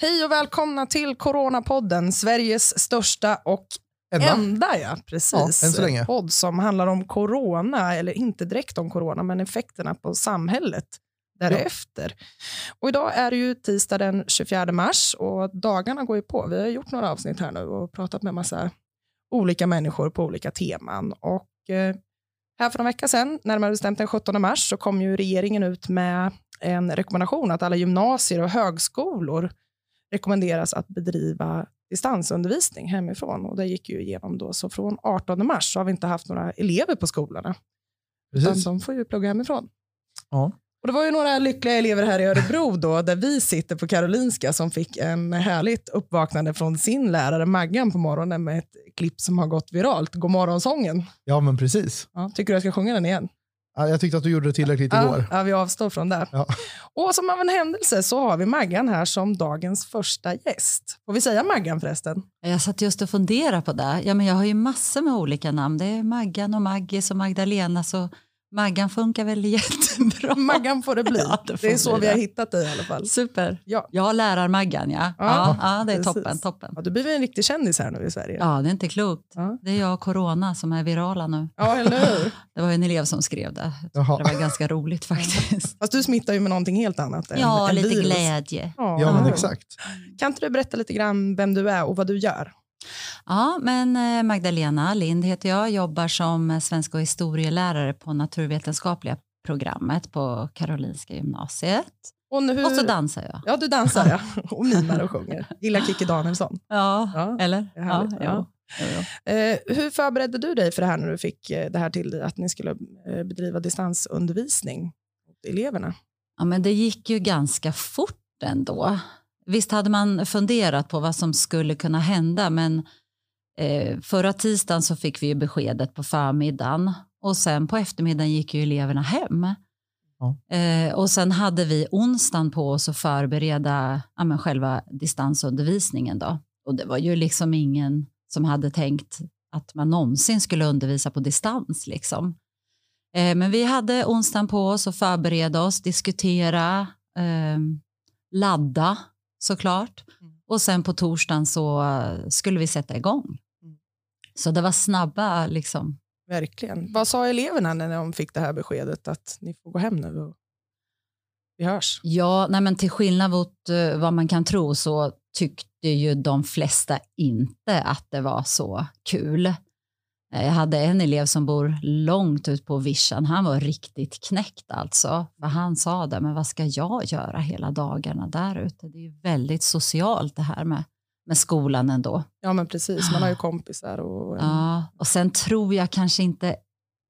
Hej och välkomna till Coronapodden, Sveriges största och Enda. enda ja, precis, Ja, podd som handlar om corona, eller inte direkt om corona, men effekterna på samhället därefter. Och idag är det ju tisdag den 24 mars och dagarna går ju på. Vi har gjort några avsnitt här nu och pratat med massa olika människor på olika teman. Och eh, här för några vecka sedan, närmare bestämt den 17 mars, så kom ju regeringen ut med en rekommendation att alla gymnasier och högskolor rekommenderas att bedriva distansundervisning hemifrån. Och det gick ju igenom då. Så från 18 mars så har vi inte haft några elever på skolorna. Utan Precis. de får ju plugga hemifrån. Ja. Och det var ju några lyckliga elever här i Örebro då, där vi sitter på Karolinska som fick en härligt uppvaknande från sin lärare Maggan på morgonen med ett klipp som har gått viralt. God morgonsången. ja, men precis. Ja, tycker du jag ska sjunga den igen? Ja, Jag tyckte att du gjorde det tillräckligt Ja, igår. ja, vi avstår från det. Ja. Och som av en händelse så har vi Maggan här som dagens första gäst. Får vi säga Maggan förresten? Jag satt just och funderade på det. Ja, men jag har ju massor med olika namn. Det är Maggan och Maggis och Magdalena. Så Maggan funkar väl jättebra. Maggan får det bli. Ja, det det, får är så bli vi har det. hittat dig i alla fall. Super. Ja. Jag lärar Maggan, ja. Ja, Ja, ja, det är precis. toppen. toppen. Ja, du blir väl en riktig kändis här nu i Sverige? Ja, det är inte klokt. Ja. Det är jag och Corona som är virala nu. Ja, eller hur? Det var en elev som skrev det. Jaha. Det var ganska roligt faktiskt. Fast du smittar ju med någonting helt annat. Än, Ja, än lite virus. glädje. Ja, men exakt. Kan inte du berätta lite grann vem du är och vad du gör? Ja, men eh, Magdalena Lind heter jag, jobbar som eh, svenska och historielärare på naturvetenskapliga programmet på Karolinska gymnasiet. Och, nu. Och så dansar jag. Ja, du dansar ja. och mimar och sjunger. Gillar Kikki Danielsson. Ja, Ja, eller? ja, Ja. Eh, hur förberedde du dig för det här när du fick eh, det här till dig, att ni skulle bedriva distansundervisning åt eleverna? Ja, men det gick ju ganska fort ändå. Visst hade man funderat på vad som skulle kunna hända men eh, förra tisdagen så fick vi ju beskedet på förmiddagen och sen på eftermiddagen gick ju eleverna hem. Ja. Eh, och sen hade vi onsdagen på oss att förbereda ja, själva distansundervisningen. Då. Och det var ju liksom ingen som hade tänkt att man någonsin skulle undervisa på distans. Liksom. Eh, men vi hade onsdagen på oss att förbereda oss, diskutera, eh, ladda såklart. Mm. Och sen på torsdagen så eh, skulle vi sätta igång. Mm. Så det var snabba liksom. Verkligen. Vad sa eleverna när de fick det här beskedet att ni får gå hem nu och vi hörs? Ja, nej men till skillnad mot eh, vad man kan tro så tyckte ju de flesta inte att det var så kul. Eh, Jag hade en elev som bor långt ut på vischan. Han var riktigt knäckt alltså. För han sa det, men vad ska jag göra hela dagarna där ute? Det är ju väldigt socialt det här med, med skolan ändå. Ja, men precis. Man har ju kompisar och... Ja, och sen tror jag kanske inte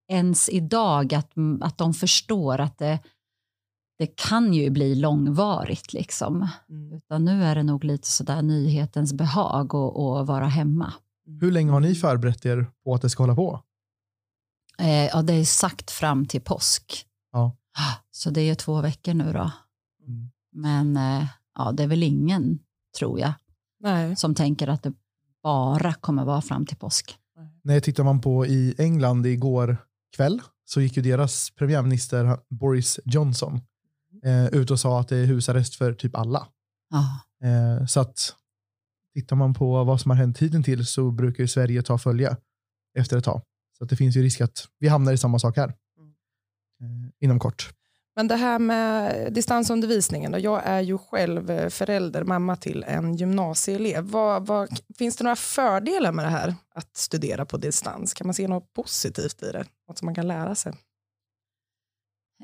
ens idag att, att de förstår att det, det kan ju bli långvarigt. Liksom. Mm. Utan nu är det nog lite sådär nyhetens behag att att vara hemma. Hur länge har ni förberett er på att det ska hålla på? Eh, ja, det är sagt fram till påsk. Ja. Så det är två veckor nu då. Mm. Men eh, ja, det är väl ingen, tror jag, Nej. som tänker att det bara kommer vara fram till påsk. När tittar man på i England igår kväll så gick ju deras premiärminister Boris Johnson eh, ut och sa att det är husarrest för typ alla. Ja. Eh, så att tittar man på vad som har hänt hittills så brukar Sverige ta följe efter ett tag. Så att det finns ju risk att vi hamnar i samma sak här eh, inom kort. Men det här med distansundervisningen, då, jag är ju själv eh, förälder, mamma till en gymnasieelev. Vad, vad, finns det några fördelar med det här att studera på distans? Kan man se något positivt i det? Något som man kan lära sig?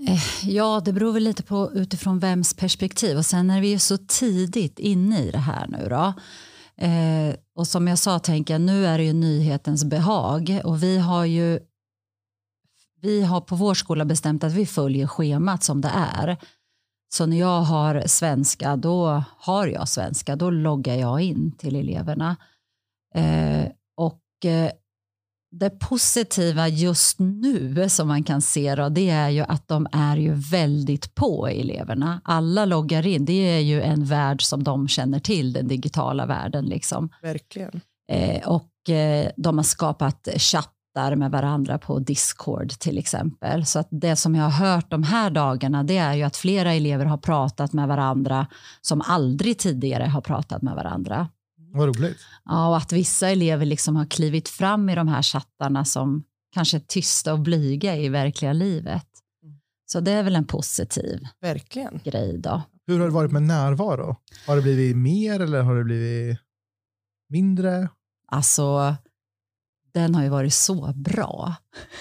Eh, Ja, det beror väl lite på utifrån vems perspektiv. Och sen är vi ju så tidigt inne i det här nu då. Eh, och som jag sa, tänker jag, nu är det ju nyhetens behag. Och vi har ju vi har på vår skola bestämt att vi följer schemat som det är. Så när jag har svenska, då har jag svenska. Då loggar jag in till eleverna. Eh, och eh, det positiva just nu som man kan se då, det är ju att de är ju väldigt på eleverna. Alla loggar in. Det är ju en värld som de känner till, den digitala världen. Liksom. Verkligen. Eh, och eh, de har skapat chatt chattar med varandra på Discord till exempel. Så att det som jag har hört de här dagarna det är ju att flera elever har pratat med varandra som aldrig tidigare har pratat med varandra. Vad roligt. Ja, och att vissa elever liksom har klivit fram i de här chattarna som kanske är tysta och blyga i verkliga livet. Så det är väl en positiv Verkligen. grej då. Hur har det varit med närvaro? Har det blivit mer eller har det blivit mindre? Alltså, den har ju varit så bra.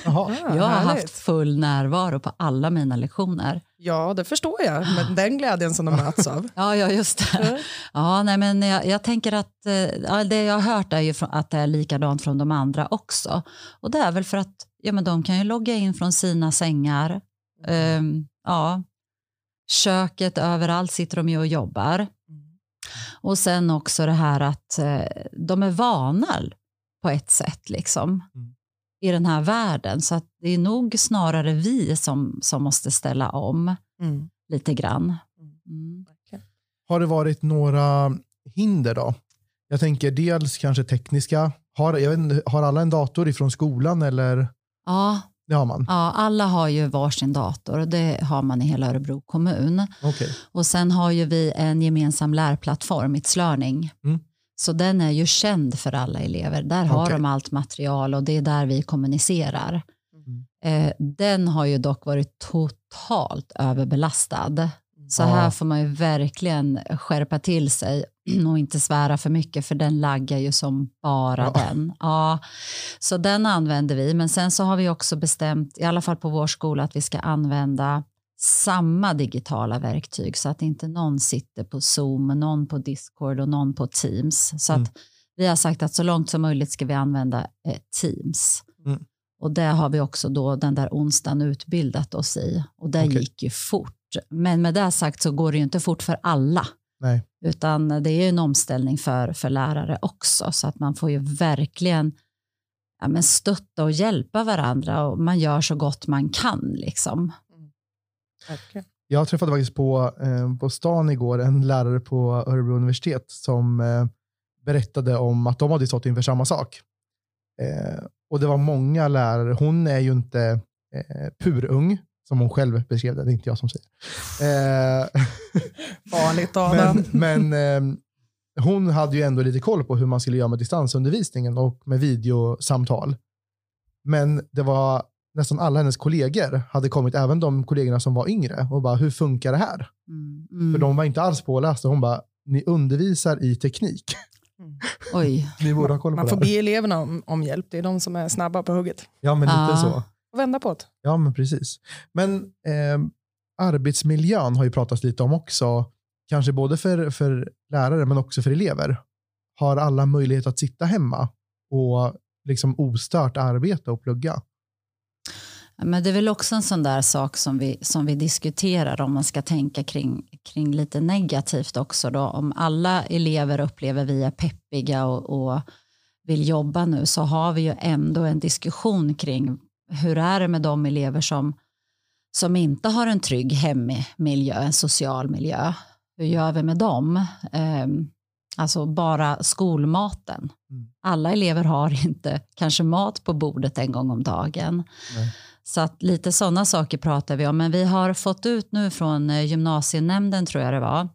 Jaha. Ja, jag har härligt. haft full närvaro på alla mina lektioner. Ja, det förstår jag. Men den glädjen som de möts av. Ja, ja just det. Ja, nej, men jag, jag tänker att eh, ja, det jag har hört är ju att det är likadant från de andra också. Och det är väl för att ja, men de kan ju logga in från sina sängar. Ehm, ja, köket, överallt sitter de ju och jobbar. Och sen också det här att eh, de är vana på ett sätt liksom Mm. i den här världen. Så det är nog snarare vi som, som måste ställa om Mm. lite grann. Mm. Har det varit några hinder då? Jag tänker dels kanske tekniska. Har, jag inte, har alla en dator ifrån skolan eller? Ja, Det har man. ja, alla har ju varsin dator och det har man i hela Örebro kommun. Okej. Och sen har ju vi en gemensam lärplattform, It's Learning. Mm. Så den är ju känd för alla elever. Där har de allt material och det är där vi kommunicerar. Mm. Eh, den har ju dock varit totalt överbelastad. Så här får man ju verkligen skärpa till sig och inte svära för mycket för den laggar ju som bara Ja. den. Ja, så den använder vi. Men sen så har vi också bestämt, i alla fall på vår skola, att vi ska använda samma digitala verktyg så att inte någon sitter på Zoom, någon på Discord och någon på Teams. Så Mm. att vi har sagt att så långt som möjligt ska vi använda eh, Teams. Mm. Och det har vi också då den där onsdagen utbildat oss i. Och det Okej. gick ju fort. Men med det sagt så går det ju inte fort för alla. Nej. Utan det är ju en omställning för, för lärare också. Så att man får ju verkligen ja, men stötta och hjälpa varandra. Och man gör så gott man kan. Liksom. Verkligen. Jag träffade faktiskt på, eh, på stan igår en lärare på Örebro universitet som eh, berättade om att de hade stått inför samma sak. Eh, och det var många lärare. Hon är ju inte purung, som hon själv beskrev det. Det är inte jag som säger. Farligt Adam. men men hon hade ju ändå lite koll på hur man skulle göra med distansundervisningen och med videosamtal. Men det var nästan alla hennes kollegor hade kommit, även de kollegorna som var yngre, och bara hur funkar det här? Mm. Mm. För de var inte alls pålästa. Hon bara, ni undervisar i teknik. Oj. Ni borde ha koll på Man det får här. be eleverna om, om hjälp. Det är de som är snabba på hugget. Ja, men lite Ja. så. Och vända på det. Ja, men precis. Men eh, arbetsmiljön har ju pratats lite om också. Kanske både för, för lärare men också för elever. Har alla möjlighet att sitta hemma och liksom ostört arbeta och plugga? Men det är väl också en sån där sak som vi, som vi diskuterar om man ska tänka kring, kring lite negativt också. Då. Om alla elever upplever vi är peppiga och, och vill jobba nu så har vi ju ändå en diskussion kring hur är det med de elever som, som inte har en trygg hemmiljö, en social miljö. Hur gör vi med dem? Ehm, alltså bara skolmaten. Mm. Alla elever har inte kanske mat på bordet en gång om dagen. Nej. Så att lite sådana saker pratar vi om. Men vi har fått ut nu från eh, gymnasienämnden tror jag det var,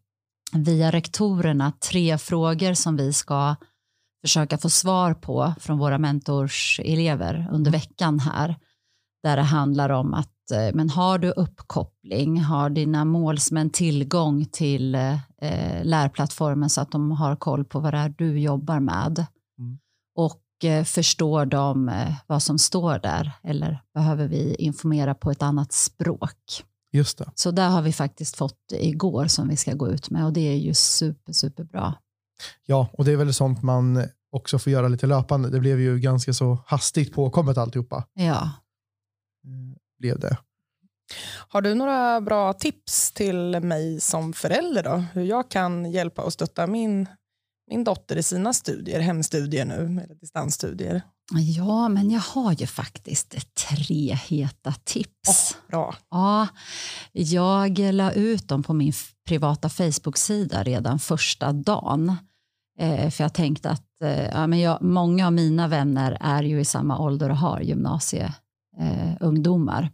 via rektorerna tre frågor som vi ska försöka få svar på från våra mentorselever under veckan här. Där det handlar om att eh, men har du uppkoppling, har dina målsmän tillgång till eh, lärplattformen så att de har koll på vad det är du jobbar med. Mm. Och eh, förstår de eh, vad som står där eller behöver vi informera på ett annat språk? Just det. Så där har vi faktiskt fått igår som vi ska gå ut med och det är ju super, superbra. Ja, och det är väl sånt man också får göra lite löpande. Det blev ju ganska så hastigt påkommet alltihopa. Ja. Eh, Blev det. Har du några bra tips till mig som förälder då? Hur jag kan hjälpa och stötta min, min dotter i sina studier, hemstudier nu, eller distansstudier? ja, men jag har ju faktiskt tre heta tips. Bra. Ja, jag la ut dem på min privata Facebook-sida redan första dagen. Eh, för jag tänkte att eh, ja, men jag, många av mina vänner är ju i samma ålder och har gymnasieungdomar. Eh,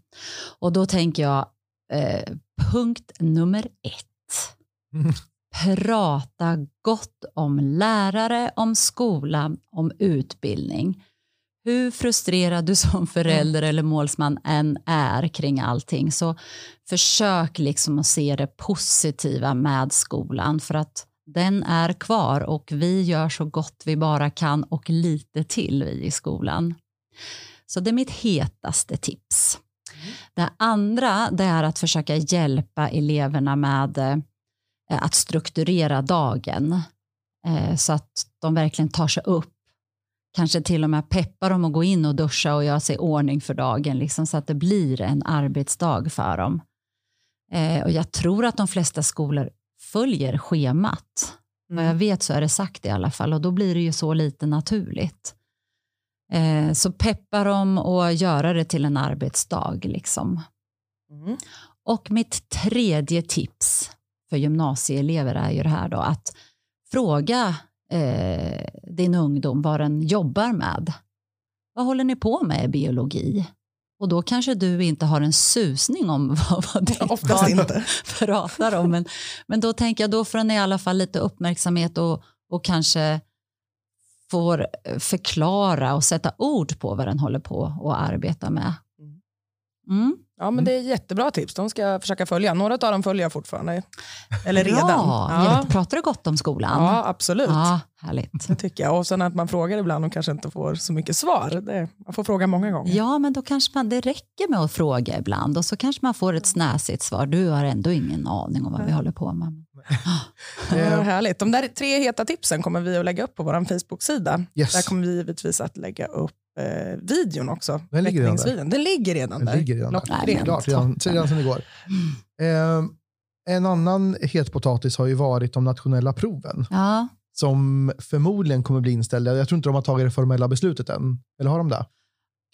och då tänker jag, eh, punkt nummer ett. Prata gott om lärare, om skola, om utbildning. Hur frustrerad du som förälder eller målsman än är kring allting så försök liksom att se det positiva med skolan för att den är kvar och vi gör så gott vi bara kan och lite till vi i skolan. Så det är mitt hetaste tips. Mm. Det andra det är att försöka hjälpa eleverna med eh, att strukturera dagen eh, så att de verkligen tar sig upp. Kanske till och med peppa dem att gå in och duscha och göra sig i ordning för dagen liksom, så att det blir en arbetsdag för dem. Eh, och jag tror att de flesta skolor följer schemat. Mm. Vad jag mm. vet så är det sagt i alla fall och då blir det ju så lite naturligt. Eh, så peppa dem och göra det till en arbetsdag. Liksom. Mm. Och mitt tredje tips för gymnasieelever är ju det här då att fråga eh, din ungdom vad den jobbar med. Vad håller ni på med i biologi? Och då kanske du inte har en susning om vad, vad det Oftast inte. pratar om. Men, men då tänker jag, då får den i alla fall lite uppmärksamhet och, och kanske får förklara och sätta ord på vad den håller på och arbeta med. Mm. Ja, men det är jättebra tips. De ska jag försöka följa. Några av dem följer jag fortfarande. Eller redan. Ja. Pratar du gott om skolan? Ja, absolut. Ja, härligt. Det tycker jag. Och sen att man frågar ibland och kanske inte får så mycket svar. Det, man får fråga många gånger. Ja, men då kanske man, det räcker med att fråga ibland och så kanske man får ett snäsigt svar. Du har ändå ingen aning om vad vi håller på med. Ja, härligt. De där tre heta tipsen kommer vi att lägga upp på vår Facebook-sida. Yes. Där kommer vi givetvis att lägga upp eh, videon också. Den ligger redan där. Den ligger redan Den ligger redan där. Nej, Klart, redan, redan sedan igår. Eh, en annan het potatis har ju varit de nationella proven. Ja. Som förmodligen kommer bli inställda. Jag tror inte de har tagit det formella beslutet än. Eller har de det?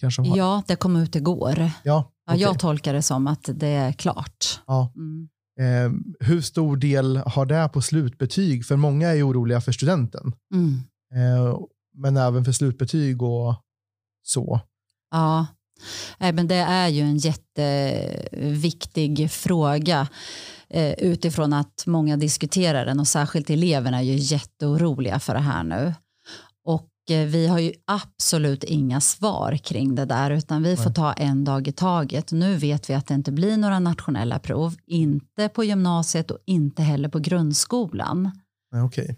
Kanske de har. Ja, det kom ut igår. Ja, okay. Jag tolkar det som att det är klart. Ja. Mm. Eh, hur stor del har det på slutbetyg? För många är oroliga för studenten. Mm. Eh, men även för slutbetyg och så. Ja, men det är ju en jätteviktig fråga eh, utifrån att många diskuterar den och särskilt eleverna är ju jätteoroliga för det här nu. Och eh, vi har ju absolut inga svar kring det där utan vi får ta en dag i taget. Nu vet vi att det inte blir några nationella prov, inte på gymnasiet och inte heller på grundskolan. Okay.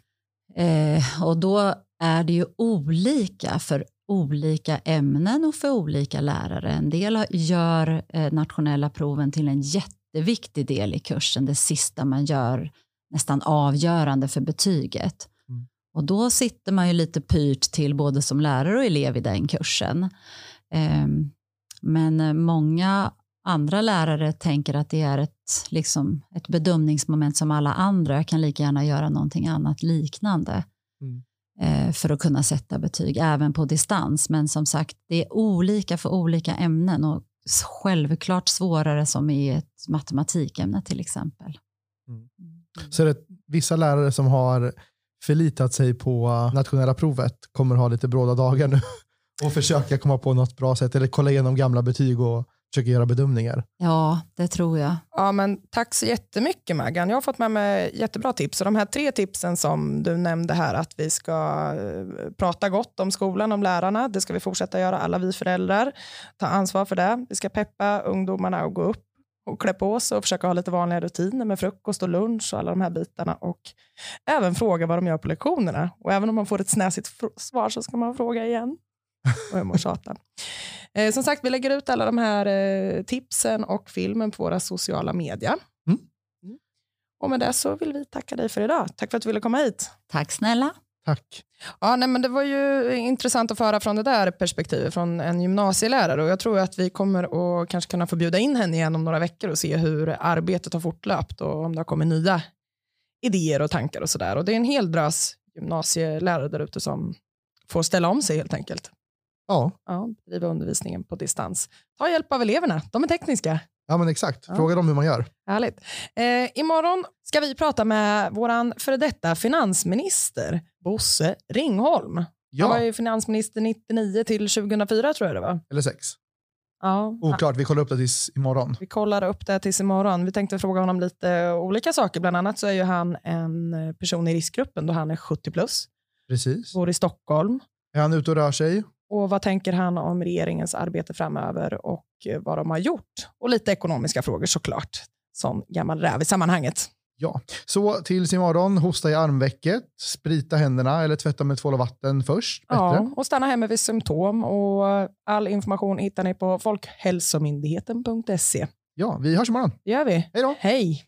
Eh, och då är det ju olika för olika ämnen och för olika lärare. En del gör eh, nationella proven till en jätteviktig del i kursen, det sista man gör nästan avgörande för betyget. Mm. Och då sitter man ju lite pyrt till både som lärare och elev i den kursen. Ehm, men eh, många andra lärare tänker att det är ett, liksom, ett bedömningsmoment som alla andra. Jag kan lika gärna göra någonting annat liknande. Mm. Eh, för att kunna sätta betyg även på distans. Men som sagt, det är olika för olika ämnen och självklart svårare som i ett matematikämne till exempel. Mm. mm. Så är det vissa lärare som har förlitat sig på nationella provet kommer ha lite bråda dagar nu och försöka komma på något bra sätt eller kolla igenom gamla betyg och försöker göra bedömningar. Ja, det tror jag. Ja, men tack så jättemycket Maggan. Jag har fått med mig jättebra tips. Och de här tre tipsen som du nämnde här, att vi ska eh, prata gott om skolan, om lärarna, det ska vi fortsätta göra, alla vi föräldrar. Ta ansvar för det. Vi ska peppa ungdomarna att gå upp och klä på sig och försöka ha lite vanliga rutiner med frukost och lunch och alla de här bitarna. Och även fråga vad de gör på lektionerna. Och även om man får ett snäsigt svar så ska man fråga igen. Och jag mår tjata. Eh, som sagt, vi lägger ut alla de här eh, tipsen och filmen på våra sociala medier. Mm. Mm. Och med det så vill vi tacka dig för idag. Tack för att du ville komma hit. Tack snälla. Tack. Ja, nej, men det var ju intressant att föra från det där perspektivet från en gymnasielärare och jag tror att vi kommer att kanske kunna få bjuda in henne igen om några veckor och se hur arbetet har fortlöpt och om det har kommit nya idéer och tankar och sådär. Och det är en hel drös gymnasielärare där ute som får ställa om sig helt enkelt. Ja. ja. Driva undervisningen på distans. Ta hjälp av eleverna, de är tekniska. Ja, men exakt. Ja. Fråga dem hur man gör. Härligt. Eh, imorgon ska vi prata med vår före detta finansminister Bosse Ringholm. Han var Ja, ju finansminister 99 till 2004 tror jag det var. eller sex. Ja, Oklart, vi kollar upp det tills imorgon. Vi kollar upp det tills imorgon. Vi tänkte fråga honom lite olika saker. Bland annat så är ju han en person i riskgruppen då han är 70 plus, Precis. bor i Stockholm. Är han ute och rör sig? Och vad tänker han om regeringens arbete framöver och eh, vad de har gjort? Och lite ekonomiska frågor såklart, som gammal räv i sammanhanget. Ja. Så tills imorgon, hosta i armvecket, sprita händerna eller tvätta med tvål och vatten först. Bättre. Ja, och stanna hemma vid symptom. Och all information hittar ni på folkhälsomyndigheten.se. ja, vi hörs imorgon. Det gör vi. Hej då! Hej!